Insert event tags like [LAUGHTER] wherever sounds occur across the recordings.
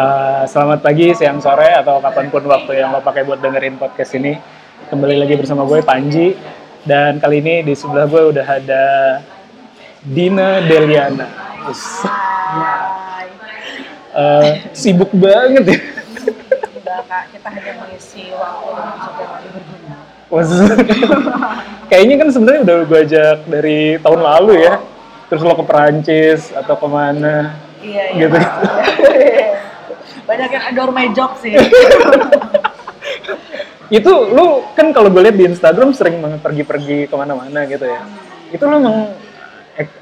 Uh, selamat pagi, siang, sore, atau kapan pun waktu yang lo pakai buat dengerin podcast ini. Kembali lagi bersama gue Panji dan kali ini di sebelah gue udah ada Dina Deliana. Uh, sibuk banget ya. Enggak kak, kita hanya mengisi waktu yang berguna. Kayaknya kan sebenarnya udah gue ajak dari tahun lalu ya. Terus lo ke Perancis atau ke mana? Iya, iya. Gitu. [LAUGHS] Banyak yang adore my job sih. [LAUGHS] itu lu kan kalau gue lihat di Instagram sering banget pergi-pergi ke mana-mana gitu ya. Itu lu emang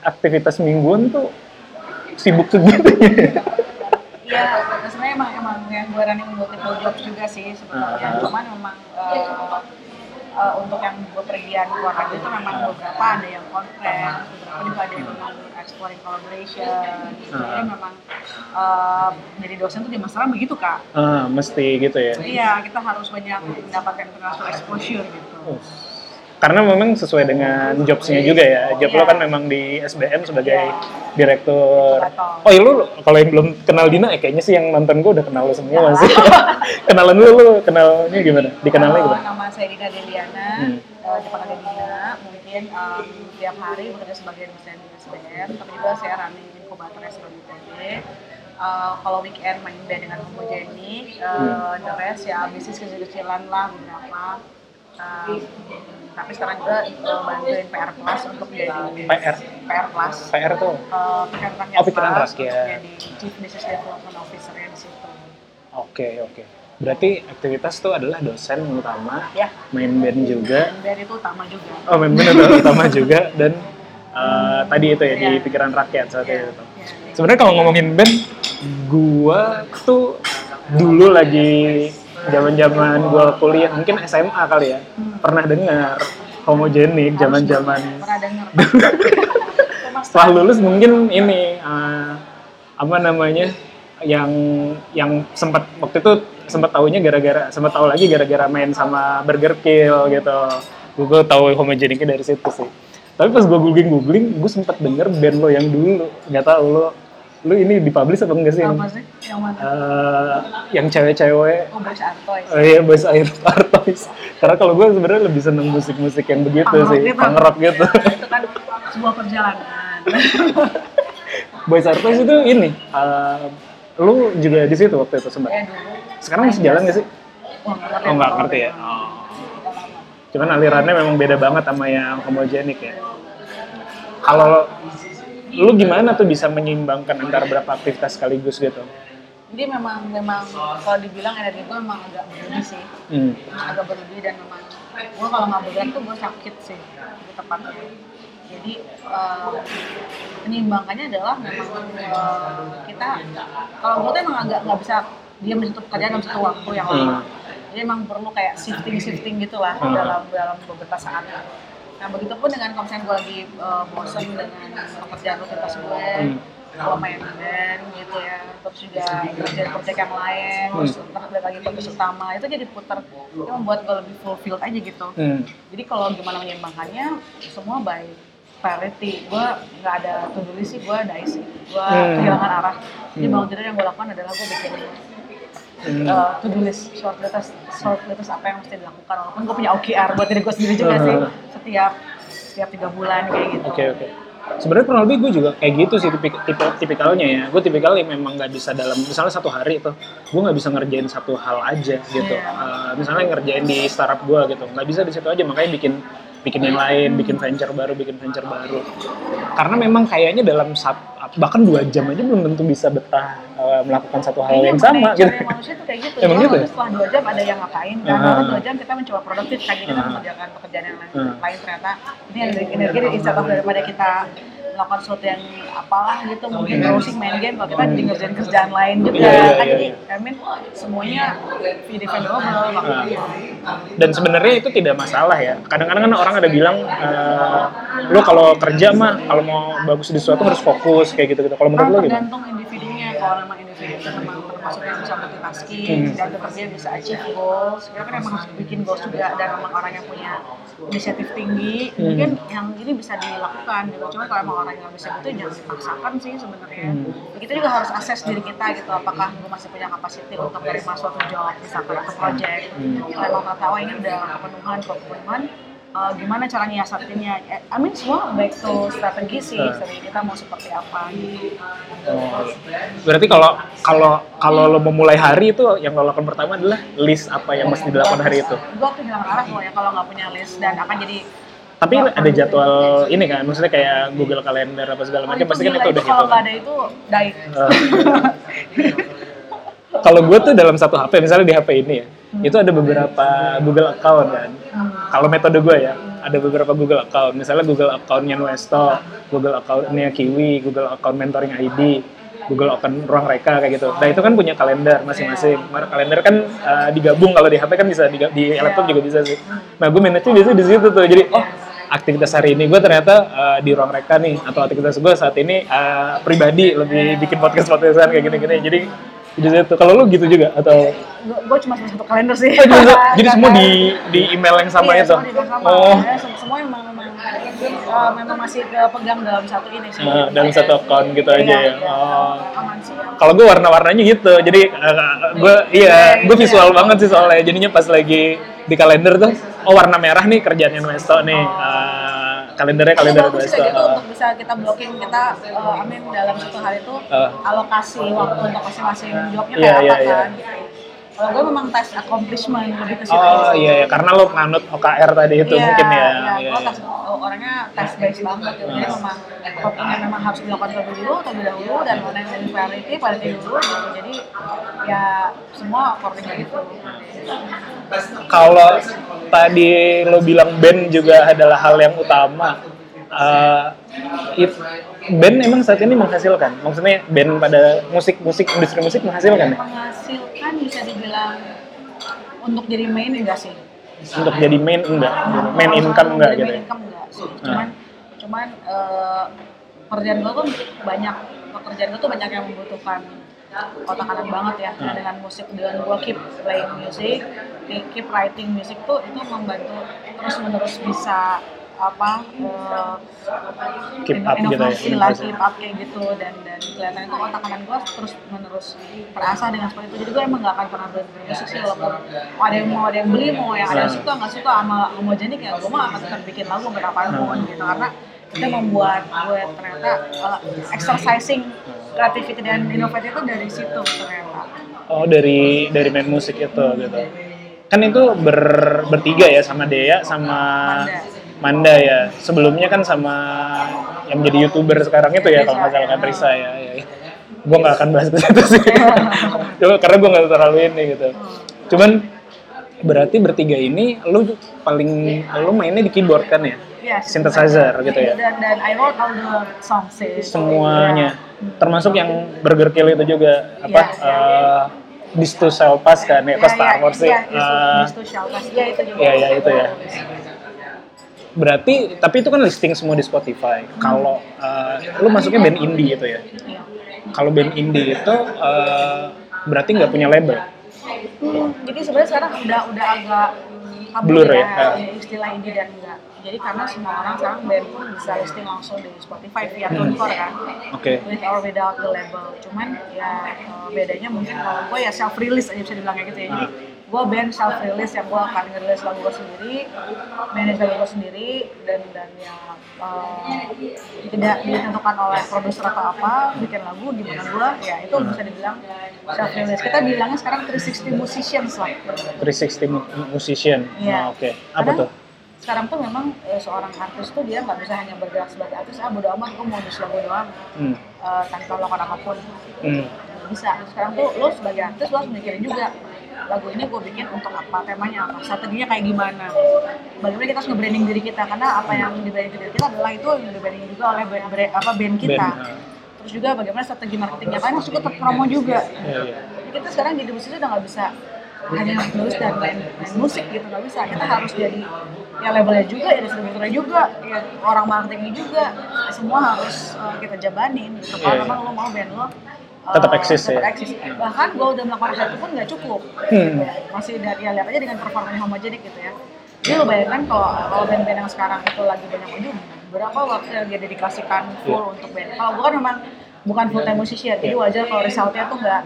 aktivitas mingguan tuh sibuk segitu ya? Iya, sebenarnya emang emang yang gue running multiple jobs juga sih Ah. sebenarnya. Cuman memang eh, eh, untuk yang gue pergian luar negeri itu memang beberapa ada yang conference, beberapa juga ada yang memang exploring collaboration. Jadi Ah. memang eh, jadi dosen tuh di masalah begitu kak. Ah, mesti gitu ya. Iya, kita harus banyak mendapatkan international exposure gitu. Oh. Karena memang sesuai dengan jobsnya juga ya. Job lo Iya. kan memang di SBM sebagai Iya. direktur. Oh iya lu kalau yang belum kenal Dina, eh, kayaknya sih yang nonton gue udah kenal lo semua Ya. sih. [LAUGHS] Kenalan dulu lu kenalnya gimana? Dikenalnya Eh, gimana? nama saya Dina Deliana, Hmm. dipanggil Dina. Mungkin em, tiap hari bekerja sebagai dosen di SBM, tapi juga saya running inkubator SBM ITB. Eh, kalau weekend main band dengan homogenik, uh, the rest ya bisnis kecil-kecilan lah beberapa. Tapi sekarang juga eh, bantuin PR Plus untuk jadi PR? PR Plus. PR tuh. Eh, pikiran rakyat Oh, pikiran rakyat. jadi Chief Business Development Officer di situ. Oke, oke. Berarti aktivitas tuh adalah dosen utama, Ya, main band juga. dan itu utama juga. Oh, main band adalah utama juga dan eh, tadi itu ya di Iya. pikiran rakyat saat Iya, itu. iya. Sebenarnya kalau ngomongin band, gua tuh dulu lagi zaman-zaman gua kuliah, mungkin SMA kali ya, pernah dengar homogenik zaman-zaman dengar [LAUGHS] setelah lulus mungkin ini eh, apa namanya yang yang sempat waktu itu sempat tahunya gara-gara sempat tahu lagi gara-gara main sama Burger Kill gitu. Gue tahu homogeniknya dari situ sih. Tapi pas gue googling googling, gue sempat denger band lo yang dulu. Nggak tahu lo lo ini dipublish apa enggak sih? apa sih yang mana Eh, yang cewek-cewek oh Boys Artois Oh iya, Boys Air Artois. Karena kalau gue sebenarnya lebih seneng musik-musik yang begitu sih, punk rock gitu. Itu kan sebuah perjalanan [LAUGHS] Boys Artois itu ini, eh, lu juga di situ waktu itu sempat. ya dulu Sekarang masih jalan gak sih? Wah, nggak ngerti Oh nggak apa-apa. ngerti ya. Oh. Cuman alirannya memang beda banget sama yang homogenik ya. Kalau lu gimana tuh bisa menyeimbangkan antara berapa aktivitas sekaligus gitu? jadi memang memang kalau dibilang energi gue memang agak berlebih sih Hmm. agak berlebih dan memang gue kalau nggak bergerak tuh gue sakit sih di tempat itu jadi eh, penyimbangkannya adalah memang eh, kita kalau gue tuh emang agak nggak bisa diam di satu pekerjaan dalam satu waktu yang lama jadi emang perlu kayak shifting shifting gitulah Hmm. dalam dalam beberapa saat nah begitupun dengan kalau misalnya gue lagi eh, bosen dengan pekerjaan rutinitas gue Hmm. kalau main band gitu ya terus juga kerjaan project yang lain terus ntar ada lagi tugas utama itu jadi putar itu membuat gue lebih fulfilled aja gitu Hmm. jadi kalau gimana menyeimbangkannya semua by priority gue nggak ada to do list sih gue die sih gue Hmm. kehilangan arah jadi Hmm. bangun tidur yang gue lakukan adalah gue bikin Hmm. uh, to do list short list short list apa yang mesti dilakukan walaupun gue punya OKR buat diri gue sendiri juga sih Uh-huh. setiap setiap tiga bulan kayak gitu Oke oke. Sebenarnya kurang lebih gue juga kayak gitu sih tipe, tipe tipikalnya ya. Gue tipikal yang memang nggak bisa dalam misalnya satu hari itu gue nggak bisa ngerjain satu hal aja gitu. Iya. Eh, misalnya ngerjain di startup gue gitu, nggak bisa di situ aja makanya bikin bikin yang lain, bikin venture baru, bikin venture baru. Karena memang kayaknya dalam sat- bahkan dua jam aja belum tentu bisa betah eh, melakukan satu hal Kayaknya yang sama gitu. manusia tuh kayak gitu. Emang gitu ya? Setelah dua jam ada yang ngapain, dan Ah. kalau dua jam kita mencoba produktif kan kita Ah. mengerjakan pekerjaan yang lain, lain ternyata ini energi, energi instead daripada kita melakukan sesuatu yang apalah gitu mungkin browsing main game kalau kita jadi ngerjain kerjaan lain juga. Iya, iya, kan iya. jadi I mean semuanya dependable waktunya dan sebenarnya itu tidak masalah ya. Kadang-kadang kan orang ada bilang eh, lo kalau kerja mah kalau mau bagus di sesuatu harus fokus kayak gitu gitu kalau menurut Kan lo gimana? tergantung individunya. Kalau memang individu termasuk yang bisa multitasking Hmm. dan dia bisa achieve goals dia kan emang harus bikin goals juga dan memang orang yang punya inisiatif tinggi Hmm. mungkin yang ini bisa dilakukan gitu cuma kalau emang orang yang bisa itu jangan dipaksakan sih sebenarnya Hmm. kita juga harus assess diri kita gitu apakah gue masih punya kapasiti untuk menerima suatu job misalkan atau project Hmm. kalau emang tahu ini udah kepenuhan kepenuhan eh, gimana cara nyiasatinnya Eh, I mean semua back to strategi sih Hmm. strategi kita mau seperti apa Oh, berarti kalau kalau kalau lo memulai hari itu yang lo lakukan pertama adalah list apa yang mesti dilakukan hari itu. gue tuh bilang arah pokoknya kalau nggak punya list dan akan jadi Tapi ada jadwal ini kan, maksudnya kayak Google Calendar apa segala Oh, macam, pasti kan itu udah kalau gitu. nggak ada itu die Eh, [LAUGHS] kalau gue tuh dalam satu HP, misalnya di HP ini ya, itu ada beberapa Google account kan. Kalau metode gue ya, ada beberapa Google account. Misalnya Google accountnya Nuesto, Google accountnya Kiwi, Google account mentoring ID, Google account ruang reka kayak gitu. Nah itu kan punya kalender masing-masing. Kalender kan eh, digabung kalau di HP kan bisa di laptop juga bisa sih. Nah gue manage biasanya di situ tuh. Jadi oh aktivitas hari ini gue ternyata eh, di ruang reka nih atau aktivitas gue saat ini eh, pribadi lebih bikin podcast podcastan kayak gini-gini. Jadi di situ. Kalau lu gitu juga atau gue cuma satu kalender sih Oh, jadi, jadi [LAUGHS] semua di di email yang sama iya, itu. semua sama. Oh, Ya, sem- semua memang memang eh, memang masih kepegang dalam satu ini sih Nah, dalam satu account gitu aja Iya, ya. iya. Oh. ya. Kalau gue warna-warnanya gitu, jadi gue iya, gue visual banget sih soalnya. Jadinya pas lagi di kalender tuh, oh warna merah nih kerjaannya Nuesto nih, Eh, kalendernya kalender Itu Nuesto. kayak gitu untuk bisa kita blocking kita uh, amin dalam satu hari itu Eh. alokasi waktu untuk masing-masing jobnya Iya, kayak iya, apa iya. kan gitu. Kalau gue memang tes accomplishment lebih ke situ. Oh iya, iya, karena lo nganut OKR tadi itu Iya, mungkin ya. Iya, Iya, gue iya. tes, orangnya tes based banget gitu. Jadi memang topiknya memang harus dilakukan terlebih dulu, terlebih dahulu dan mana yang lebih priority, priority dulu gitu. Jadi ya semua according gitu. Kalau tadi lo bilang band juga adalah hal yang utama, eh, it- band emang saat ini menghasilkan? Maksudnya band pada musik musik industri musik menghasilkan ya? Menghasilkan bisa dibilang untuk jadi main enggak sih? Untuk jadi main enggak, main income enggak jadi gitu main ya? income sih. Cuman cuman eh, pekerjaan gue tuh banyak pekerjaan gue tuh banyak yang membutuhkan otak kanan banget ya Hmm. dengan musik dengan gue keep playing music keep writing music tuh itu membantu terus menerus bisa apa eh, Keep up gitu ya, inovasi lah inovasi. keep up kayak gitu dan dan kelihatan itu otak kanan gue terus menerus terasa dengan seperti itu jadi gue emang gak akan pernah berhenti bermusik sih walaupun ada yang mau ada yang beli mau yang ada yang Hmm. suka nggak suka sama homogenik ya gue mah akan tetap bikin lagu berapapun gitu karena itu membuat gue ternyata uh, exercising creativity dan inovatif itu dari situ ternyata Oh dari dari main musik itu gitu. Kan itu ber, bertiga ya sama Dea sama Manda. Ya. Sebelumnya kan sama yang menjadi youtuber sekarang itu ya kalau nggak salah kan Risa ya. ya, ya. Gue nggak akan bahas ke situ sih. [LAUGHS] Cuma karena gue nggak terlalu ini gitu. Cuman berarti bertiga ini lu paling lu mainnya di keyboard kan ya? Yes, Synthesizer gitu ya? dan dan I wrote all the songs sih Semuanya. Iya. Termasuk yang Burger Kill itu juga apa? Iya, eh, This to Shall Pass kan ya, pas Star Wars sih. ya, Eh, itu Shaltas ya itu juga Iya, iya, itu ya. Berarti, tapi itu kan listing semua di Spotify. Kalau eh, lu masuknya band indie itu ya. Kalau band indie itu eh, berarti nggak punya label. Hmm, jadi sebenarnya sekarang udah udah agak Blur ya? ya, istilah indie dan enggak. Jadi karena semua orang sekarang band pun bisa listing langsung di Spotify via TuneCore kan, Oke. with or without the label. Cuman ya eh, bedanya mungkin kalau gue ya self release aja bisa dibilang kayak gitu ya. Jadi gue band self release yang gue akan ngerilis lagu gue sendiri, manage lagu gue sendiri dan dan ya eh, tidak ditentukan oleh produser atau apa bikin lagu di mana gue ya itu bisa dibilang self release. Kita bilangnya sekarang 360 musicians lah. 360 mu- musician. Iya. Oh, Oke. Apa Karena tuh? Sekarang tuh memang eh, seorang artis tuh dia nggak bisa hanya bergerak sebagai artis, ah bodo amat, gue mau nulis lagu doang Hmm. eh, tanpa melakukan apa pun. Hmm. Bisa. Sekarang tuh lo sebagai artis lo harus mikirin juga lagu ini gue bikin untuk apa, temanya apa, strateginya kayak gimana. Bagaimana kita harus nge-branding diri kita karena apa yang di-branding diri kita adalah itu yang di-branding juga oleh brand, brand- apa band kita. Band. Terus juga bagaimana strategi marketingnya kan harus ikut promo juga. Iya, iya. Jadi kita sekarang jadi musisi udah nggak bisa hanya nulis dan main, main musik gitu nggak bisa kita harus jadi ya labelnya juga ya distributornya juga ya orang marketingnya juga semua harus uh, kita jabanin gitu kalau iya. memang lo mau band lo Tetap eksis ya? tetap eksis. Bahkan gue udah melakukan hal itu pun nggak cukup. Hmm. Masih dari ya lihat aja dengan performanya homogenik gitu ya. Jadi lo bayangkan kalau kalau band-band yang sekarang itu lagi banyak maju, berapa waktu yang dia dedikasikan full Iya. untuk band. Kalau gue kan memang bukan full time musician, jadi Iya. wajar kalau resultnya tuh nggak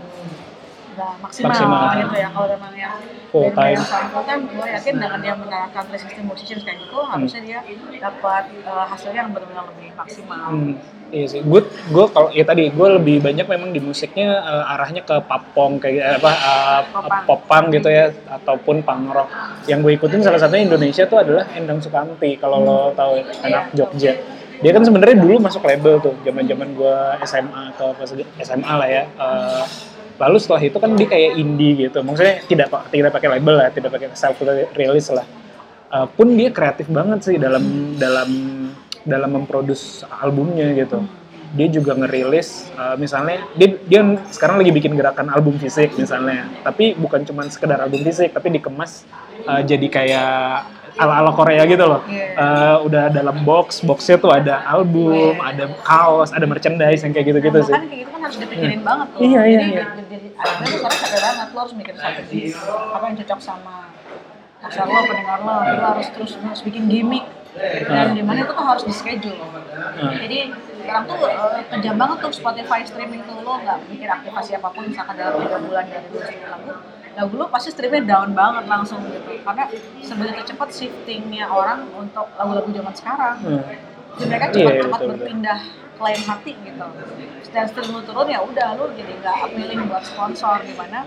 nggak maksimal, Maksimal. gitu ya. Kalau memang yang Full time. full time, gue yakin dengan dia menerapkan 360 musicians kayak gitu, harusnya dia dapat eh, hasilnya yang benar-benar lebih maksimal. Hmm, iya sih. Gue gue kalau ya tadi gue lebih banyak memang di musiknya eh, arahnya ke papong kayak eh, apa eh, Popang. popang gitu ya ataupun punk rock. Yang gue ikutin salah satunya Indonesia tuh adalah Endang Sukamti kalau lo tahu ya, anak Jogja. Dia kan sebenarnya dulu masuk label tuh zaman-zaman gue SMA atau SMA lah ya. Eh, lalu setelah itu kan dia kayak indie gitu. Maksudnya tidak tidak pakai label lah, tidak pakai self release lah. Uh, pun dia kreatif banget sih dalam dalam dalam memproduksi albumnya gitu. Dia juga ngerilis uh, misalnya dia dia sekarang lagi bikin gerakan album fisik misalnya. Tapi bukan cuma sekedar album fisik tapi dikemas uh, jadi kayak ala-ala Korea gitu loh. Iya. Uh, udah dalam box, boxnya tuh ada album, ada kaos, ada merchandise yang kayak gitu-gitu Nah, sih. bahkan kayak gitu kan harus dipikirin banget tuh. Iya, iya, Jadi, iya. jadi, ada tuh sekarang capek banget, lo harus mikirin strategi apa yang cocok sama pasar lo, pendengar lo, lo harus terus harus bikin gimmick dan di mana itu tuh harus di schedule. Jadi sekarang tuh eh, kejam banget tuh Spotify streaming tuh lo nggak mikir aktivasi apa pun misalkan dalam tiga bulan dari streaming lagu lagu lo pasti streamnya down banget langsung gitu. Karena sebegitu cepat shiftingnya orang untuk lagu-lagu zaman sekarang. Hmm. jadi mereka Iya, cepat cepat betul, betul. berpindah ke lain hati gitu. Dan stream lu turun ya udah lu jadi nggak appealing buat sponsor. Gimana?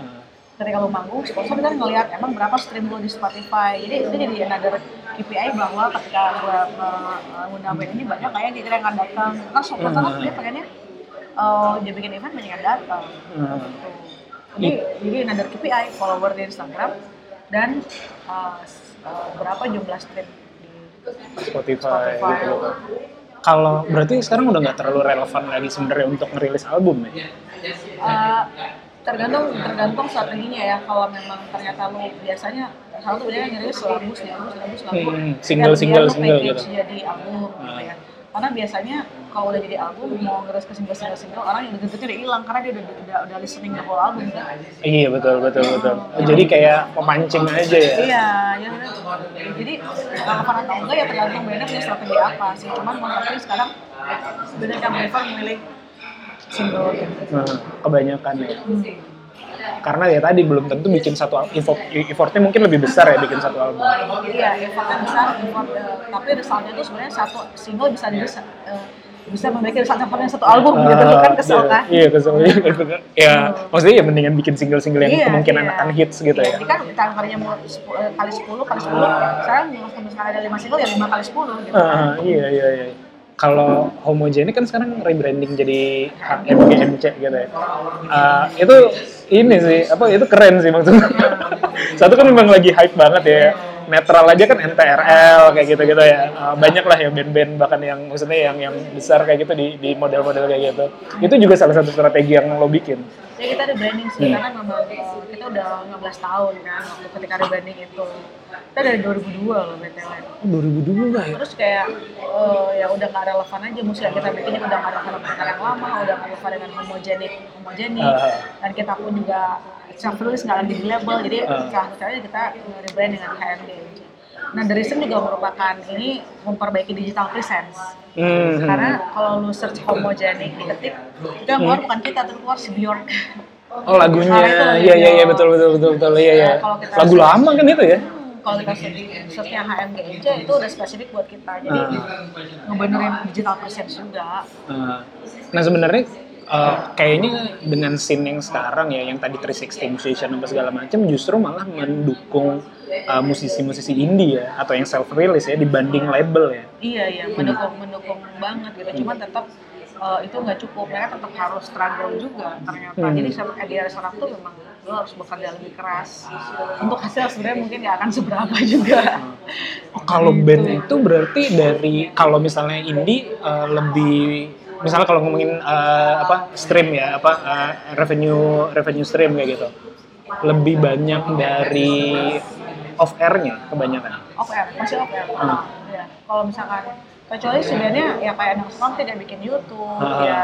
Ketika lu manggung sponsor kan ngelihat emang berapa stream lu di Spotify. Jadi itu jadi another KPI bahwa ketika gua uh, ngundang band ini banyak kayak dia yang datang. Kan sponsor kan dia pengennya uh, dia bikin event banyak yang datang. Hmm. gitu. Jadi jadi another KPI follower di Instagram dan uh, uh, berapa jumlah stream di Spotify, Spotify. gitu. Kalau berarti sekarang udah nggak terlalu relevan lagi sebenarnya untuk ngerilis album ya? Uh, tergantung tergantung strateginya ya kalau memang ternyata lu biasanya selalu tuh biasanya nyerilis lagu lagu lagu lagu Hmm, single, single, single gitu. jadi album gitu ya karena biasanya kalau udah jadi album mau ngeres ke single single single orang yang deket udah hilang karena dia udah udah, udah listening the whole album kan Iya betul betul betul. Oh, jadi kayak pemancing aja ya? iya ya jadi relevan atau enggak ya tergantung bandnya punya strategi apa sih cuman menurut sekarang sebenarnya yang prefer memilih single Nah, kebanyakan ya. Karena ya tadi belum tentu bikin satu al- effort, effortnya mungkin lebih besar ya bikin satu album. Iya, effortnya besar, effort, eh, tapi resultnya itu sebenarnya satu single bisa bisa eh, bisa memiliki result yang yang satu album gitu Ah, kan kesel iya, kan? Iya kesel. Iya, bener. ya maksudnya ya mendingan bikin single-single yang Iya, kemungkinan iya. akan hits gitu Iya, ya. Kan kita tadinya mau eh, kali 10, kali 10, sekarang kalau misalkan ada 5 single ya 5 kali 10 gitu kan. Ah, iya iya iya. Kalau Homogenic kan sekarang rebranding jadi MGMC gitu ya. Ah, itu ini sih apa itu keren sih maksudnya. [LAUGHS] Satu kan memang lagi hype banget ya. Netral aja kan NTRL kayak gitu-gitu ya. Ah, banyak lah ya band-band bahkan yang maksudnya yang yang besar kayak gitu di di model-model kayak gitu. Itu juga salah satu strategi yang lo bikin. Ya kita rebranding sih, karena memang eh, kita udah 15 tahun kan waktu ketika rebranding itu. Kita dari 2002 loh BTW. Oh, 2002 ya. Terus kayak eh, ya udah gak relevan aja musik yang kita bikin udah gak relevan dengan yang lama, udah gak relevan dengan homogenik, homogenik. Ah. Dan kita pun juga self release nggak lagi di label, jadi Ah. salah satunya kita rebrand dengan HMD. Nah, The Reason juga merupakan ini memperbaiki digital presence. Hmm. Karena kalau lu search homogenik diketik, itu yang keluar bukan kita, tapi keluar si Bjork. Oh lagunya, iya iya iya betul betul betul betul iya iya. Lagu lama kan itu ya? Hmm, kalau kita search searchnya HMG aja itu udah spesifik buat kita, jadi ngebenerin digital presence juga. Nah, Nah sebenarnya eh, kayaknya dengan scene yang sekarang ya, yang tadi 360 musician apa segala macam, justru malah mendukung eh, musisi-musisi indie ya, atau yang self release ya dibanding label ya. Iya iya mendukung mendukung banget gitu. Cuman tetap eh, itu nggak cukup. Mereka tetap harus struggle juga ternyata. Hmm. Jadi sama di era sekarang tuh memang lo harus bekerja lebih keras. Untuk hasil sebenarnya mungkin nggak akan seberapa juga. Oh, kalau band itu berarti dari kalau misalnya indie eh, lebih misalnya kalau ngomongin eh, apa stream ya apa eh, revenue revenue stream kayak gitu lebih banyak dari off airnya kebanyakan. Off air masih off air. Hmm. Ya. Kalau misalkan kecuali sebenarnya ya kayak anak sekarang tidak bikin YouTube Ah. ya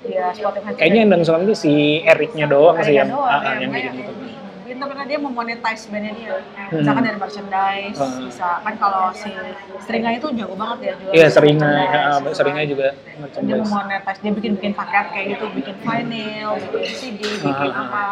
dia Spotify Kayaknya yang suami itu si Ericnya doang sih yang, doang, ah, ah, ya, yang makanya bikin gitu. Pintar karena dia memonetize bandnya dia Hmm. misalkan dari merchandise Hmm. bisa kan kalau si Seringai itu jago banget ya jual Iya seringai, gitu seringai kan. juga dia merchandise. memonetize dia bikin bikin paket kayak gitu bikin vinyl bikin CD bikin Ah, apa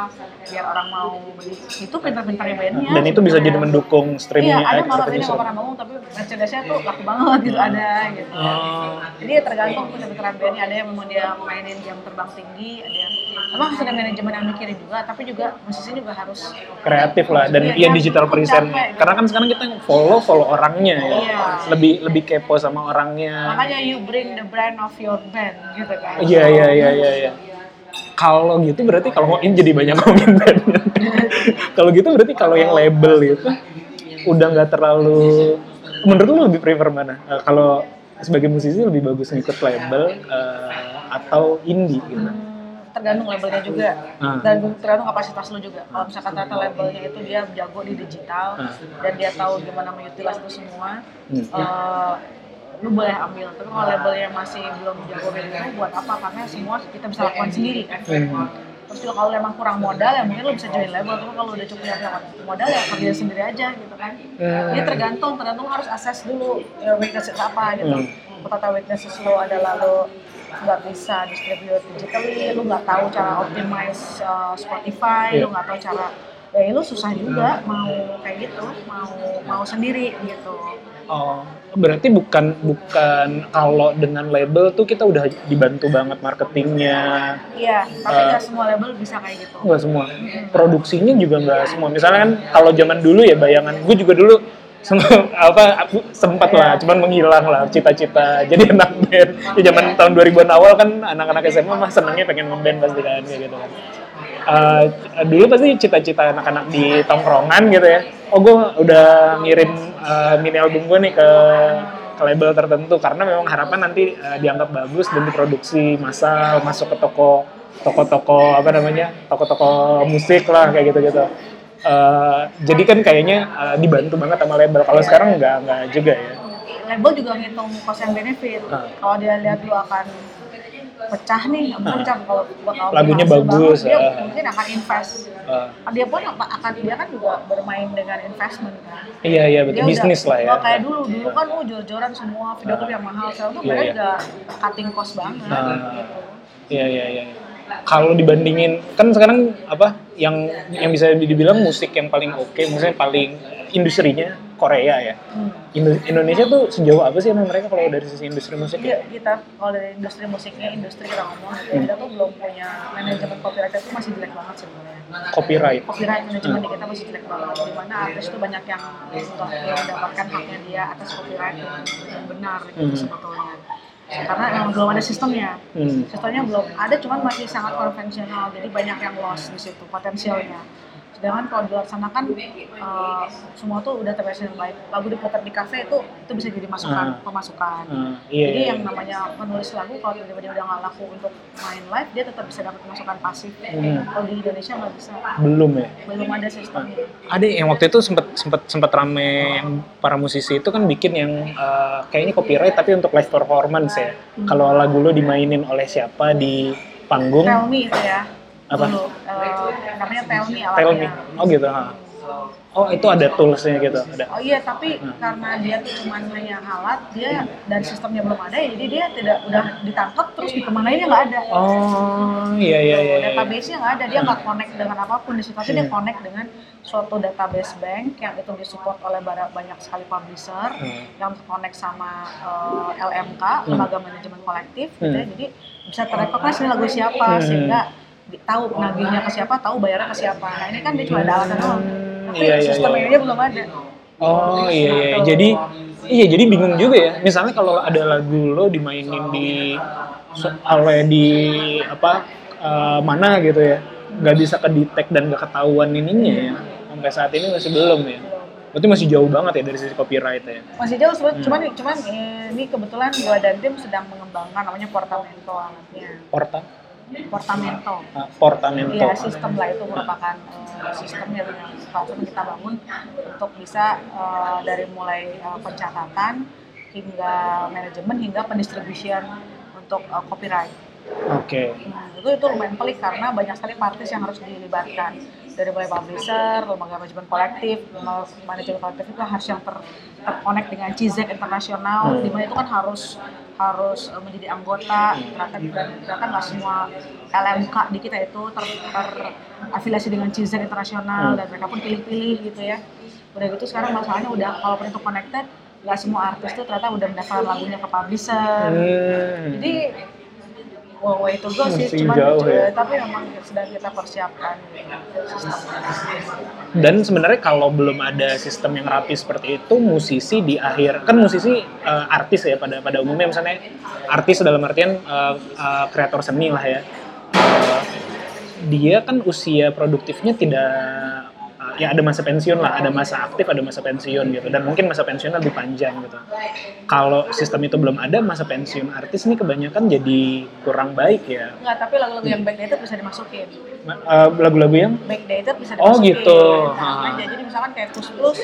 biar orang mau beli itu pintar-pintarnya bandnya Dan itu bisa jadi mendukung iya streamingnya ada eh, malah produser. nggak pernah bangun tapi merchandise-nya tuh laku banget gitu ada gitu Oh. jadi ya tergantung pintar-pintaran bandnya ada yang memang dia mainin jam terbang tinggi ada yang emang harus ada manajemen yang mikirin juga tapi juga musisi juga harus kreatif lah dan Iya, kan? digital Capek. presentnya karena kan sekarang kita follow follow orangnya ya. Iya. lebih lebih kepo sama orangnya. Makanya you bring the brand of your band gitu kan. Iya iya iya iya iya. Kalau gitu berarti kalau ini jadi banyak komentar [LAUGHS] kalau gitu berarti kalau yang label itu udah nggak terlalu menurut lu lebih prefer mana? Eh, kalau sebagai musisi lebih bagus ngikut label eh, atau indie gitu? Hmm, tergantung labelnya juga Ah. dan tergantung kapasitas lu juga kalau misalkan ternyata labelnya itu dia jago di digital Ah. dan dia tahu gimana mengutilize itu semua Hmm. eh, lu boleh ambil tapi kalau labelnya masih belum jago gitu buat apa karena semua kita bisa lakukan sendiri kan Hmm. terus juga kalau emang kurang modal ya mungkin lu bisa join label tapi kalau udah cukup yang modal ya kerja sendiri aja gitu kan Hmm. ini tergantung tergantung harus assess dulu ya weakness apa gitu Hmm. kalau kata weaknesses lu adalah lu nggak bisa distribute digitally lu nggak tahu cara optimize uh, Spotify Iya. lu nggak tahu cara ya lu susah juga mau kayak gitu mau mau sendiri gitu Oh, berarti bukan bukan kalau dengan label tuh kita udah dibantu banget marketingnya, iya tapi Uh, nggak semua label bisa kayak gitu nggak semua. Produksinya juga nggak semua. Misalnya kan kalau zaman dulu ya bayangan, gue juga dulu apa sempat lah, cuman menghilang lah cita-cita jadi anak band. Ya zaman tahun 2000-an awal kan anak-anak SMA mah senengnya pengen ngeband pasti kan gitu kan. Eh, dulu pasti cita-cita anak-anak di tongkrongan gitu ya. Oh gue udah ngirim eh, mini album gue nih ke ke label tertentu karena memang harapan nanti eh, dianggap bagus dan diproduksi massal masuk ke toko toko-toko apa namanya toko-toko musik lah kayak gitu-gitu. Eh, jadi kan kayaknya eh, dibantu banget sama label. Kalau sekarang nggak nggak juga ya. label juga ngitung cost and benefit Ah. kalau dia lihat lu akan pecah nih Ah. pecah kalau bakal Lagunya bagus, banget, dia ah. mungkin akan invest Eh, dia pun akan dia kan juga bermain dengan investment kan iya iya betul dia bisnis udah, lah ya. kayak dulu dulu kan oh jor-joran semua video klip yang mahal sekarang tuh Iya, mereka iya. udah cutting cost banget Ah. gitu Iya iya iya. Kalau dibandingin kan sekarang apa yang yang bisa dibilang musik yang paling oke, maksudnya paling industrinya Korea ya. Hmm. Indo- Indonesia tuh sejauh apa sih emang mereka kalau dari sisi industri musik Iya, ya? kita kalau dari industri musiknya industri kita ngomong ya, kita tuh belum punya manajemen copyright itu masih jelek banget sebenarnya Copyright. copyright manajemen di kita masih jelek banget di mana artis itu banyak yang yang mendapatkan haknya dia atas copyright dengan benar gitu Hmm. sebetulnya karena memang belum ada sistemnya Hmm. sistemnya belum ada cuman masih sangat konvensional jadi banyak yang lost di situ potensialnya sedangkan kalau dilaksanakan eh, semua tuh udah terbiasa dengan baik lagu diputar di kafe itu itu bisa jadi masukan Ah. pemasukan Ah, iya, jadi iya. yang namanya penulis lagu kalau tiba-tiba dia udah nggak laku untuk main live dia tetap bisa dapat pemasukan pasif Hmm. kalau di Indonesia nggak bisa belum ya. belum ada sistemnya Ada yang waktu itu sempat sempat sempat rame yang para musisi itu kan bikin yang eh, kayaknya copyright tapi untuk live performance ya. Kalau lagu lo dimainin oleh siapa di panggung, Tell Me itu ya Apa? dulu eh, namanya Tell Me alatnya tell me. Oh gitu. ha. Oh itu ada toolsnya gitu, ada. Oh iya, tapi Hmm. karena dia tuh cuma hanya alat, dia dan sistemnya belum ada, ya, jadi dia tidak udah ditangkap terus di kemanainnya nggak ada. Oh iya iya iya. iya. Database-nya nggak ada, dia nggak connect dengan apa pun di situ, tapi dia Hmm. connect dengan suatu database bank yang itu disupport oleh banyak sekali publisher, Hmm. yang connect sama eh, LMK, Hmm. Lembaga Manajemen Kolektif, gitu ya. Hmm. jadi bisa terrecognise ini lagu siapa, Hmm. sehingga tahu nagihnya ke siapa, tahu bayarnya ke siapa. Nah ini kan dia cuma ada alatan doang, tapi Iya, iya, sistem iya. belum ada. Oh iya iya. Jadi iya jadi bingung juga ya. Misalnya kalau ada lagu lo dimainin di oleh di apa eh, mana gitu ya, nggak bisa kedetek dan nggak ketahuan ininya ya. Sampai saat ini masih belum ya. Berarti masih jauh banget ya dari sisi copyright ya. masih jauh sebetulnya Hmm. cuman cuman eh, ini kebetulan gua dan tim sedang mengembangkan namanya Portamento alatnya Porta, Portamento ah, Portamento. Iya sistem lah itu merupakan eh, sistem yang platform kita bangun untuk bisa eh, dari mulai eh, pencatatan hingga manajemen hingga pendistribusian untuk eh, copyright Oke. Nah, itu itu lumayan pelik karena banyak sekali partis yang harus dilibatkan dari mulai publisher, lembaga manajemen kolektif, manajemen kolektif itu harus yang ter terkonek dengan CIZEK internasional, Hmm. di mana itu kan harus harus eh, menjadi anggota, ternyata ternyata nggak semua LMK di kita itu ter, terafiliasi dengan CIZEK internasional Hmm. dan mereka pun pilih-pilih gitu ya. Udah gitu sekarang masalahnya udah kalaupun itu connected, nggak semua artis tuh ternyata udah mendaftar lagunya ke publisher. Hmm. Jadi wow way to go sih, Masih cuman jauh eh, ya. tapi memang sedang kita persiapkan sistemnya. Dan sebenarnya kalau belum ada sistem yang rapi seperti itu, musisi di akhir kan musisi eh, artis ya pada pada umumnya misalnya artis dalam artian eh, eh, kreator seni lah ya. Eh, dia kan usia produktifnya tidak ya ada masa pensiun lah, ada masa aktif, ada masa pensiun gitu. Dan mungkin masa pensiunnya lebih panjang gitu. Kalau sistem itu belum ada, masa pensiun artis ini kebanyakan jadi kurang baik ya. Enggak, tapi lagu-lagu yang backdated bisa dimasukin. Ma- eh, Lagu-lagu yang Backdated bisa Oh, dimasukin. gitu. Nah, Ha. jadi misalkan kayak Plus,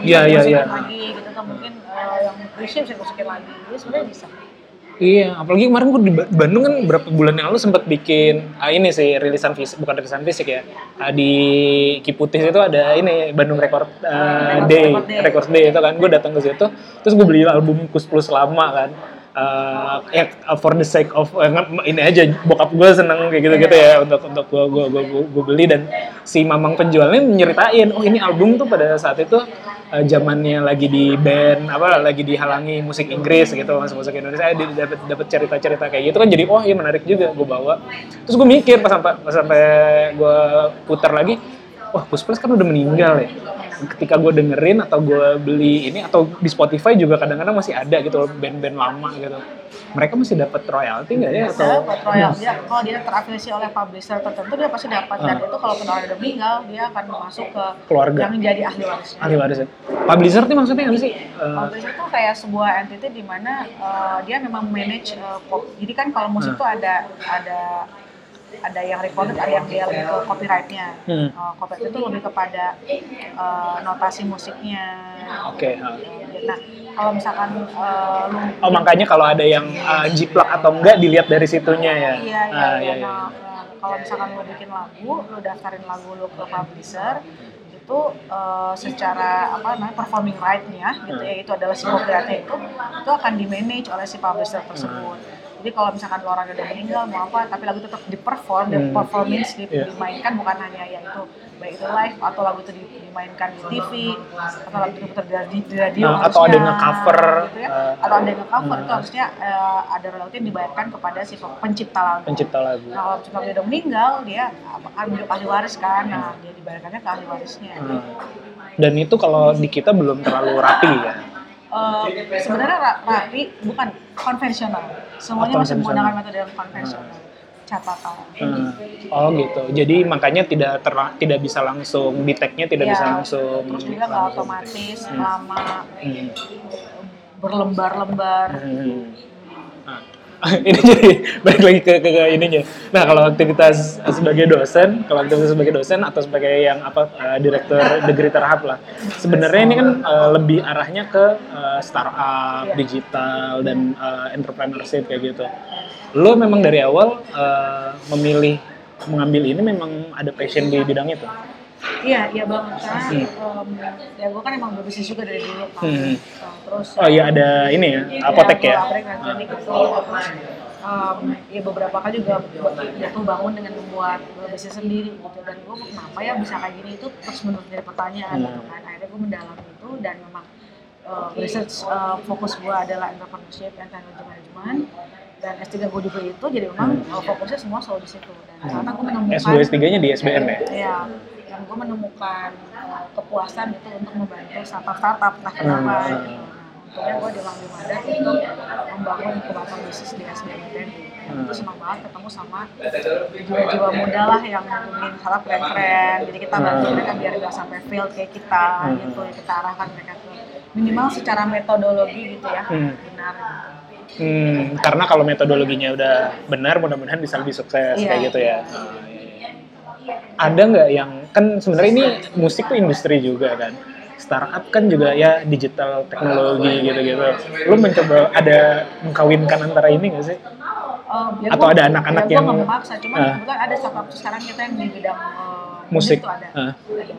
Iya, iya, iya. lagi gitu, atau mungkin eh, yang Krisya bisa dimasukin lagi. Jadi sebenarnya bisa. Iya, apalagi kemarin gue di Ba- Bandung kan berapa bulan yang lalu sempat bikin ah, ini sih rilisan fisik, bukan rilisan fisik ya. Ah, di Kiputih itu ada ini Bandung Record ah, Record- Day, Record Day. Record Day itu kan. Gue datang ke situ, terus gue beli album Kus Plus lama kan. Ah, ya for the sake of eh, nge- ini aja bokap gue seneng kayak gitu-gitu ya untuk untuk gue gue gue gue beli dan si mamang penjualnya nyeritain oh ini album tuh pada saat itu eh, zamannya lagi di band apa lagi dihalangi musik Inggris gitu masuk musik Indonesia di- dapat dapat cerita-cerita kayak gitu kan jadi oh iya menarik juga gue bawa. Terus gue mikir pas sampai pas sampai gue putar lagi wah Kus Plus kan udah meninggal ya ketika gue dengerin atau gue beli ini atau di Spotify juga kadang-kadang masih ada gitu band-band lama gitu mereka masih dapat royalti nggak ya atau Dapat royal dia kalau dia terafiliasi oleh publisher tertentu dia pasti dapat dan Ah. itu kalau orang udah meninggal dia akan masuk ke Keluarga. yang jadi ahli warisnya. ahli waris ya? publisher tuh maksudnya apa sih Eh, Publisher itu kayak sebuah entity di mana uh, dia memang manage uh, pop- jadi kan kalau musik Hmm. tuh ada ada ada yang recorded, ada yang dia lebih ke copyrightnya. Hmm. Uh, copyright itu lebih kepada uh, notasi musiknya. oke ah. Nah, kalau misalkan uh, lu Oh makanya kalau ada yang uh, jiplak atau enggak dilihat dari situnya ya. Iya, iya, Ah, iya. Nah, nah, kalau misalkan lo bikin lagu, lo daftarin lagu lo ke publisher, itu eh, secara apa namanya performing right-nya gitu ya itu adalah si copyright-nya itu itu akan di manage oleh si publisher tersebut. Jadi kalau misalkan lo orang udah meninggal mau apa tapi lagu tetap di-perform, dan Hmm. performance di- Iya. dimainkan bukan hanya yaitu baik itu live atau lagu itu di- dimainkan di TV atau lagu itu diputar di, di radio Nah, atau ada nge-cover, gitu ya. eh, atau ada yang nge-cover itu harusnya eh, ada royalti yang dibayarkan kepada si pencipta lagu. Pencipta lagu. Nah, kalau misalnya dia udah meninggal, dia akan menjadi ahli waris kan. Nah, dia dibayarkannya ke ahli warisnya. Hmm. Dan itu kalau di kita belum terlalu rapi ya. Eh, sebenarnya ra- rapi bukan konvensional. Semuanya Oh, masih menggunakan metode yang konvensional. Catatan. Hmm. Oh gitu. Jadi makanya tidak ter- tidak bisa langsung di tag-nya tidak Ya, bisa langsung. Terus juga nggak otomatis, Hmm. lama, Hmm. berlembar-lembar. Hmm. [LAUGHS] Ini jadi balik lagi ke, ke, ke ininya. Nah kalau aktivitas sebagai dosen, kalau aktivitas sebagai dosen atau sebagai yang apa eh, direktur degree terhap lah, sebenarnya ini kan eh, lebih arahnya ke eh, startup, Iya. digital dan eh, entrepreneurship kayak gitu. Lo memang dari awal eh, memilih mengambil ini memang ada passion di bidang itu. Iya, iya banget. Karena Hmm. em, ya gue kan emang berbisnis juga dari dulu kan. Hmm. Nah, terus Oh iya ada ini ya, apotek Iya, ya. apotek dan klinik itu terus um, ya beberapa kali juga jatuh bangun dengan membuat bisnis sendiri gitu dan gue kenapa ya bisa kayak gini itu terus menerus jadi pertanyaan Hmm. gitu kan akhirnya gue mendalami itu dan memang uh, research uh, fokus gue adalah entrepreneurship and technology management dan S3 gue juga itu jadi memang uh, fokusnya semua selalu di situ dan karena gue menemukan S2 S3-nya di SBM ya. ya dan gue menemukan uh, kepuasan itu untuk membantu startup-startup nah kenapa Hmm. gitu. Nah, untungnya gue di Lambi Madat untuk membangun inkubasi bisnis di SBM Hmm. itu senang banget ketemu sama jiwa-jiwa muda lah yang bikin hal keren-keren jadi kita bantu Hmm. mereka biar nggak sampai fail kayak kita Hmm. gitu ya kita arahkan mereka ke minimal secara metodologi gitu ya Hmm. benar gitu. Hmm, karena kalau metodologinya udah benar, mudah-mudahan bisa lebih sukses Iya. kayak gitu ya. Iya. Ada nggak yang kan sebenarnya ini musik tuh industri juga kan. Startup kan juga ya digital teknologi gitu-gitu. Lu mencoba ada mengkawinkan antara ini nggak sih? Ya Atau gua- ada anak-anak ya yang- nggak memaksa, cuman Ah. kebetulan ada startup sekarang kita yang di bidang uh, Musik. tuh ada. Ada.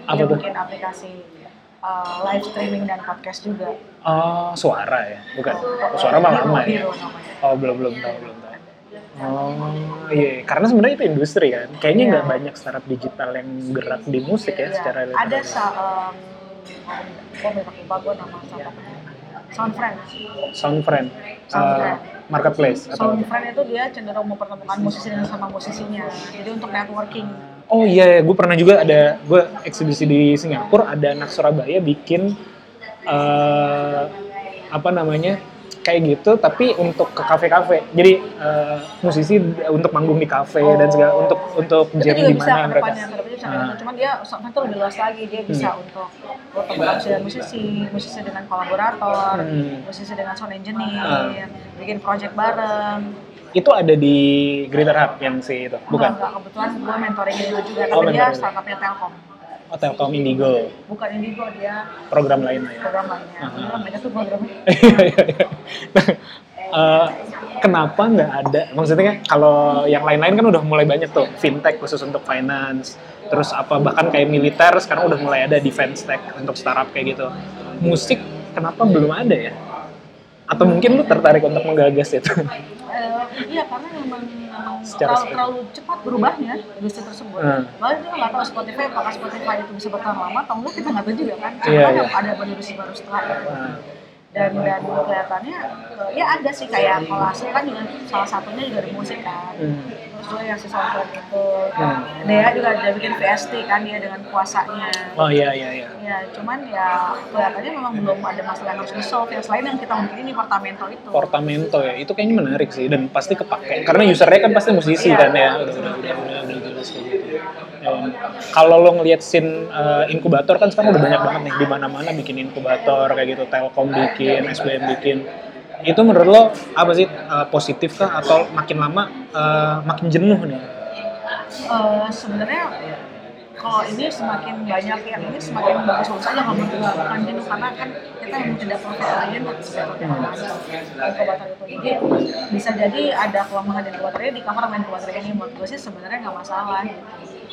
Apa tuh? bikin aplikasi uh, live streaming dan podcast juga. Oh, suara ya? Bukan. Oh, suara mah lama ya. Oh, belum belum tahu, belum tahu. Oh, iya. Karena sebenarnya itu industri kan. Kayaknya Iya. nggak banyak startup digital yang gerak di musik ya Iya, secara ada literal. sa um, gue banyak lupa gue nama startupnya. Soundfriend. Soundfriend, Soundfriend. uh, marketplace atau Soundfriend itu dia cenderung mempertemukan musisi dengan sama musisinya. Jadi untuk networking. Oh iya, gue pernah juga ada gue eksibisi di Singapura ada anak Surabaya bikin eh apa namanya kayak gitu tapi untuk ke kafe-kafe. Jadi eh, musisi untuk manggung di kafe dan segala untuk untuk jam di bisa mana mereka. bisa Ah. gitu. Cuman dia itu lebih luas lagi. Dia bisa untuk bertemukan dengan musisi, musisi dengan kolaborator, Hmm. musisi dengan sound engineer, Ah. bikin project bareng. Itu ada di Greater Hub yang si itu, bukan? Enggak, enggak, kebetulan gue mentoring dia juga, Oh, tapi dia mentoring. startupnya Telkom. Oh, Telkom Indigo, Bukan Indigo, dia program lain lah ya. program lainnya. Ah. Program banyak tuh programnya. Iya, iya, iya. Nah, eh, kenapa nggak ada? Maksudnya kan kalau yang lain-lain kan udah mulai banyak tuh fintech khusus untuk finance, terus apa bahkan kayak militer sekarang udah mulai ada defense tech untuk startup kayak gitu. Musik kenapa belum ada ya? Atau mungkin lu tertarik untuk menggagas itu? Eh, iya karena memang Secara terlalu, terlalu cepat berubahnya industri tersebut. Hmm. Bahkan kita nggak tahu Spotify apakah Spotify itu bisa bertahan lama atau enggak kita nggak tahu juga kan. Iya, Karena iya. ada industri baru setelah itu. Nah, Dan dan kelihatannya eh, ya ada sih kayak kolase kan juga salah satunya juga di musik kan. hmm. Juga yang si soundtrack itu. Hmm. Dea juga ada bikin VST kan dia dengan kuasanya. Oh iya iya iya. Ya, cuman ya kelihatannya memang belum ada masalah yang harus di-solve. Yang selain yang kita mungkin ini Portamento itu. Portamento ya, itu kayaknya menarik sih dan pasti kepake. Karena usernya kan pasti musisi Iya. kan ya, udah udah udah udah, udah jelas kayak gitu. Dan kalau lo ngelihat scene uh, inkubator kan sekarang udah banyak banget nih di mana-mana bikin inkubator kayak gitu, Telkom bikin, SBM bikin. Itu menurut lo apa sih? Uh, positif kah? Atau makin lama uh, makin jenuh nih? Eh, sebenarnya kalau ini semakin banyak yang ini semakin bagus-bagus aja kalau menurut gue bukan jenuh karena kan kita memang tidak profit oriented sebenarnya inkubator itu jadi bisa jadi ada kelemahan inkubator ini di cover sama inkubator ini menurut gue sih sebenarnya nggak masalah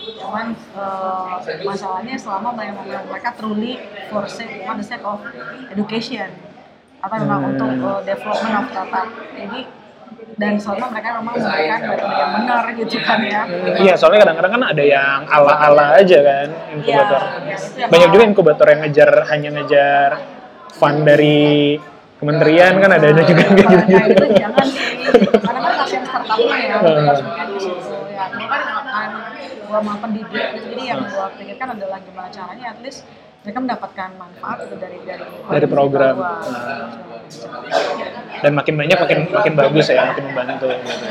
cuman eh, masalahnya selama mereka, mereka truly for sake for the sake of education atau memang Hmm. untuk eh, development of startup jadi dan selama mereka memang memberikan metode yang benar gitu kan ya Iya, soalnya kadang-kadang kan ada yang ala-ala aja kan inkubator. Iya, yang Banyak juga inkubator yang ngejar hanya ngejar fund dari kementerian kan ada ada juga kayak Nah, gitu. itu jangan. Karena kan kasihan startupnya ya, Hmm. ya. Kan gua mau pendidik, jadi yang gua pikirkan adalah gimana caranya at least mereka mendapatkan manfaat gitu dari dari Dari program. Nah. Dan makin banyak makin makin bagus ya, makin membantu gitu.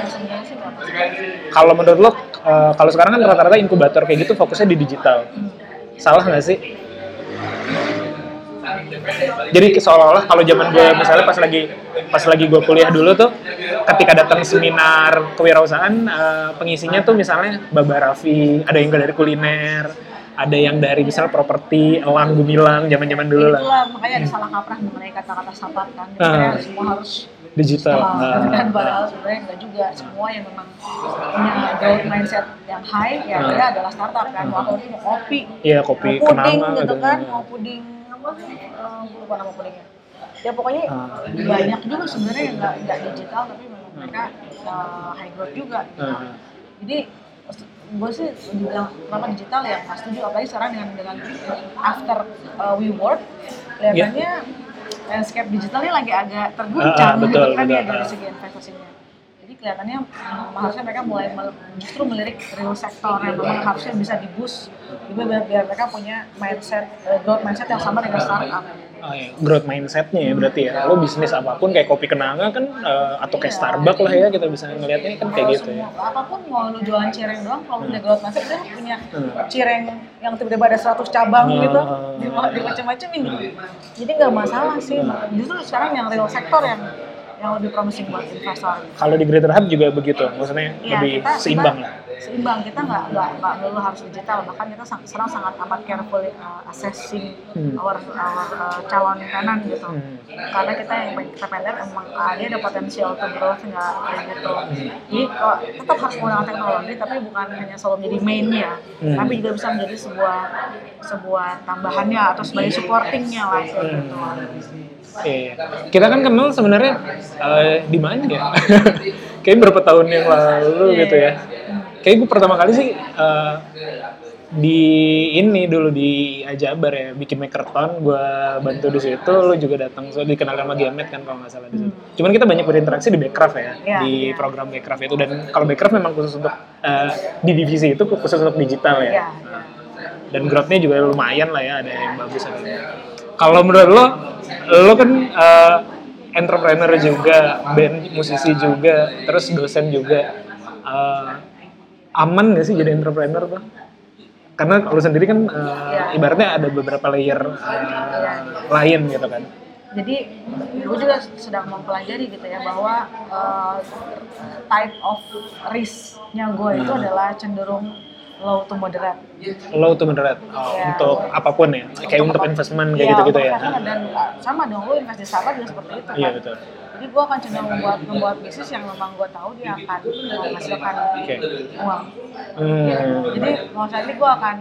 Kalau menurut lo, eh, kalau sekarang kan rata-rata inkubator kayak gitu fokusnya di digital. Salah nggak sih? Jadi seolah-olah kalau zaman gue misalnya pas lagi pas lagi gue kuliah dulu tuh, ketika datang seminar kewirausahaan, eh, pengisinya tuh misalnya Baba Raffi, ada yang dari kuliner, ada yang dari misalnya properti, elang gumilang, zaman-zaman dulu lah, Itulah makanya ada salah kaprah mengenai kata-kata sabar kan. Kayak semua harus digital. Nah, kan padahal sebenarnya enggak juga semua yang memang punya growth mindset yang high ya Hmm. dia adalah startup kan mau itu mau kopi Iya kopi mau puding kenanga gitu ada. kan mau puding apa eh, lupa nama pudingnya ya pokoknya Ah. banyak juga sebenarnya yang nggak digital tapi memang mereka eh, high growth juga gitu. Jadi gue sih dibilang kenapa digital ya nggak setuju apalagi sekarang dengan dengan after uh, we work kelihatannya landscape digitalnya lagi agak terguncang Ah, ah, betul, gitu kan ya betul, dari ah. segi investasinya. Jadi kelihatannya hmm, harusnya mereka mulai mel- justru melirik real sektor yang memang harusnya bisa di boost juga biar, biar mereka punya mindset uh, growth mindset yang sama dengan startup Iya. growth mindsetnya ya berarti ya. Lo bisnis apa pun kayak kopi kenanga kan eh, atau kayak. Starbucks lah ya kita bisa ngelihatnya kan kayak gitu ya. apa pun mau lu jualan cireng doang kalau punya growth mindset dia punya Hmm. cireng yang tiba-tiba ada 100 cabang Hmm. gitu di, di macam-macamin gitu jadi nggak masalah sih justru sekarang yang real sektor yang yang lebih promising buat investor Kalau di Greater Hub juga begitu, maksudnya Iya, lebih kita- seimbang kita- lah. Seimbang kita nggak nggak nggak melulu harus digital bahkan kita sekarang sangat amat careful uh, assessing Hmm. our, our uh, calon tenant gitu Hmm. karena kita yang kita pengen lihat emang ah, dia ada potensial untuk growth nggak kayak gitu jadi kok tetap harus menggunakan teknologi tapi bukan hanya selalu menjadi mainnya Hmm. tapi juga bisa menjadi sebuah sebuah tambahannya atau sebagai supportingnya lah kayak gitu Iya. Kita kan kenal sebenarnya eh, di mana ya? [LAUGHS] Kayak berapa tahun yang lalu gitu ya. Kayak gue pertama kali sih eh, di ini dulu di Ajabar ya bikin makerton gue bantu di situ lo juga datang so dikenal sama Giamet kan kalau nggak salah di situ. Cuman kita banyak berinteraksi di Backcraft ya Iya, di iya. program Backcraft itu dan kalau Backcraft memang khusus untuk eh, di divisi itu khusus untuk digital ya Iya, dan growth-nya juga lumayan lah ya ada yang bagus ada yang kalau menurut lo lo kan eh, entrepreneur juga band musisi juga terus dosen juga Eh, aman gak sih jadi entrepreneur tuh? Karena lo sendiri kan eh, ibaratnya ada beberapa layer eh, lain gitu kan. Jadi gue juga sedang mempelajari gitu ya bahwa uh, type of risk-nya gue itu adalah cenderung low to moderate. lo tuh moderate oh, Iya. untuk apa pun ya kayak untuk investment kayak Iya, gitu-gitu untuk ya investment dan uh, sama dong lo invest di startup juga seperti itu kan. iya betul Jadi gue akan cenderung membuat membuat bisnis yang memang gue tahu dia akan menghasilkan Oke. uang. hmm. Jadi mau ini gue akan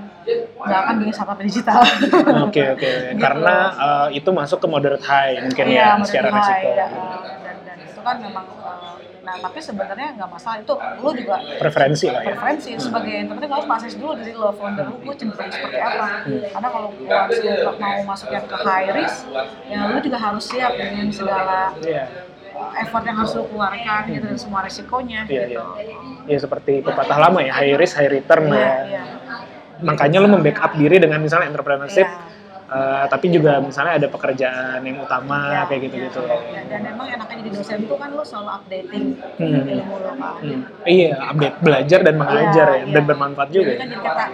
nggak akan bikin startup digital. [LAUGHS] Oke oke karena eh, itu masuk ke moderate high mungkin Iya, ya menurut secara gue, resiko. ya, uh, dan dan itu kan memang uh, nah tapi sebenarnya nggak masalah itu lu juga Preferensi lah ya. preferensi sebagai entrepreneur gue harus masuk dulu dari lo founder lu gue cenderung seperti apa Hmm. karena kalau gue harus mau masuk yang ke high risk ya lu juga harus siap dengan segala Iya. uh, effort yang harus lu keluarkan gitu dan semua resikonya Iya, gitu Ya seperti pepatah lama ya high risk high return Iya, ya. iya. Makanya lo membackup diri dengan misalnya entrepreneurship, Iya. Eh, tapi juga misalnya ada pekerjaan yang utama Iya, kayak gitu-gitu. Ya, dan emang enaknya jadi dosen tuh kan lu selalu updating Hmm. ilmu lo kan Hmm. Iya, update belajar dan mengajar Iya, ya, iya. dan bermanfaat juga. Ya. kan jadi kata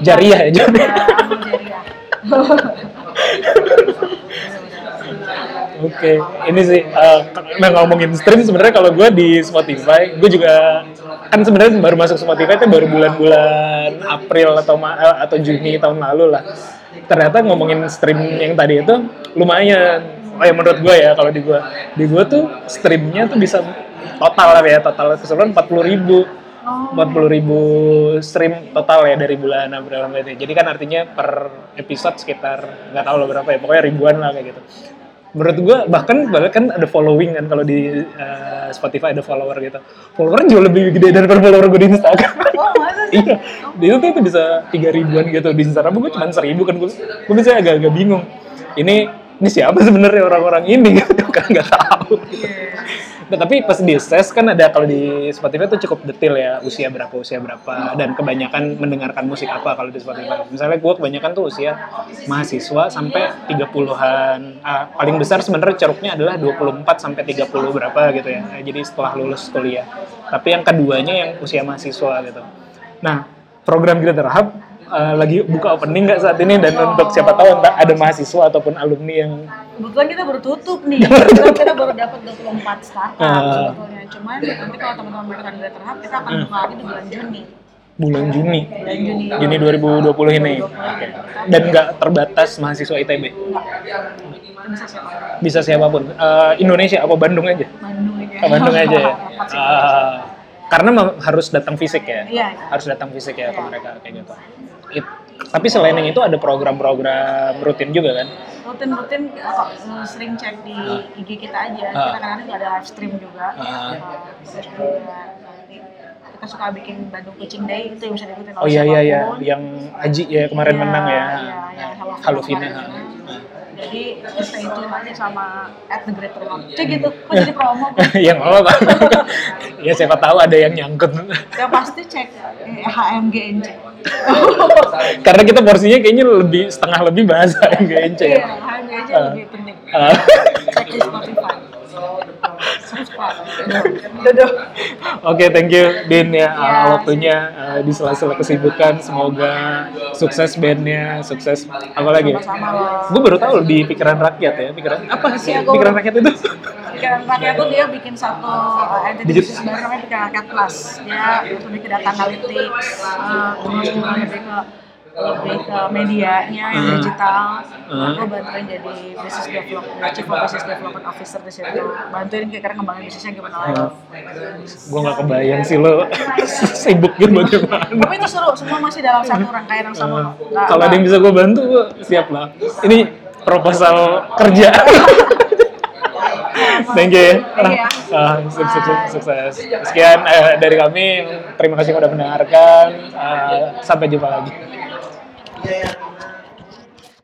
Jariah ya, jariah. Ya, amal jariah. Oke, ini sih eh, nah ngomongin stream sebenarnya kalau gue di Spotify, gue juga kan sebenarnya baru masuk Spotify itu baru bulan-bulan April atau Ma- eh, atau Juni tahun lalu lah. Ternyata ngomongin stream yang tadi itu lumayan. Oh ya menurut gue ya kalau di gue, di gue tuh streamnya tuh bisa total lah ya total keseluruhan 40 ribu. Oh. 40 ribu stream total ya dari bulan April sampai. Jadi kan artinya per episode sekitar nggak tahu lo berapa ya, pokoknya ribuan lah kayak gitu. Menurut gua bahkan bahkan ada following kan kalau di eh, Spotify ada follower gitu. Follower jauh lebih gede daripada follower gue di Instagram. Oh, [LAUGHS] iya, tuh itu bisa tiga ribuan gitu di Instagram gue cuma seribu kan gue gue bisa agak-agak bingung. Ini ini siapa sebenarnya orang-orang ini [LAUGHS] gitu kan nggak tahu. Iya. Nah, tapi pas di ses kan ada kalau di Spotify itu cukup detail ya usia berapa usia berapa dan kebanyakan mendengarkan musik apa kalau di Spotify. Misalnya gue kebanyakan tuh usia mahasiswa sampai 30-an. Ah, paling besar sebenarnya ceruknya adalah 24 sampai 30 berapa gitu ya. Nah, Jadi setelah lulus kuliah. Tapi yang keduanya yang usia mahasiswa gitu. Nah, program kita terhab eh, lagi buka opening nggak saat ini dan untuk siapa tahu entah ada mahasiswa ataupun alumni yang Kebetulan kita baru tutup nih. [LAUGHS] Kebetulan kita baru dapat 24 startup Ah. sebetulnya. Cuman nanti kalau teman-teman mereka di terhap, kita akan buka lagi di bulan Juni. bulan Juni. Bulan Juni. Juni 2020 ini. Dan nggak terbatas mahasiswa ITB. Enggak. Bisa siapa? Bisa siapa pun. Eh, Indonesia apa Bandung aja? Bandung aja. Oh, Bandung aja ya. [LAUGHS] Ah, karena harus datang fisik ya. Iya. Harus datang fisik ya ke mereka kayak gitu. It- tapi selain yang itu ada program-program rutin juga kan? Rutin-rutin eh, sering cek di IG kita aja Ah. kita kadang-kadang juga ada live stream juga Ah. Juga nanti kita suka bikin Bandung Kucing Day itu yang bisa diikutin Oh iya iya iya, yang Aji ya kemarin Iya, menang ya. iya, yang Halo, Halo Vina. Jadi stay tune aja sama at the great Terham cek gitu kok jadi promo? [LAUGHS] Yang apa [LAUGHS] ya siapa tahu ada yang nyangkut. Yang pasti cek eh, HMGNC karena kita porsinya kayaknya lebih setengah lebih bahasa yang GNC ya. Iya HMGNC Ah. lebih penting. Ah. cek di Spotify Oke, thank you Din ya uh, Ya. waktunya uh, di sela-sela kesibukan. Semoga sukses bandnya, sukses apa lagi? Gue baru tahu di pikiran rakyat ya, pikiran apa sih Iya, gua pikiran rakyat itu? Pikiran rakyat tuh dia bikin satu uh, entity bisnis baru namanya pikiran rakyat plus. Dia lebih ke data analytics, uh, terus juga lebih ke lebih ke medianya yang Hmm. digital. Hmm. Aku bantuin jadi business development, chief of business development officer di situ. Bantuin kira-kira ngembangin bisnisnya gimana lagi. Gue nggak kebayang sih lo [LAUGHS] sibuk gitu bagaimana. Tapi itu seru, semua masih dalam satu rangkaian yang sama. Uh, Kalau ada yang bisa gue bantu, gue siap lah. Ini proposal kerja. [LAUGHS] Thank you. ya. Thank you. Ah, sukses, sukses, sukses. Sekian eh, dari kami. Terima kasih sudah mendengarkan. Ah, sampai jumpa lagi. Yeah.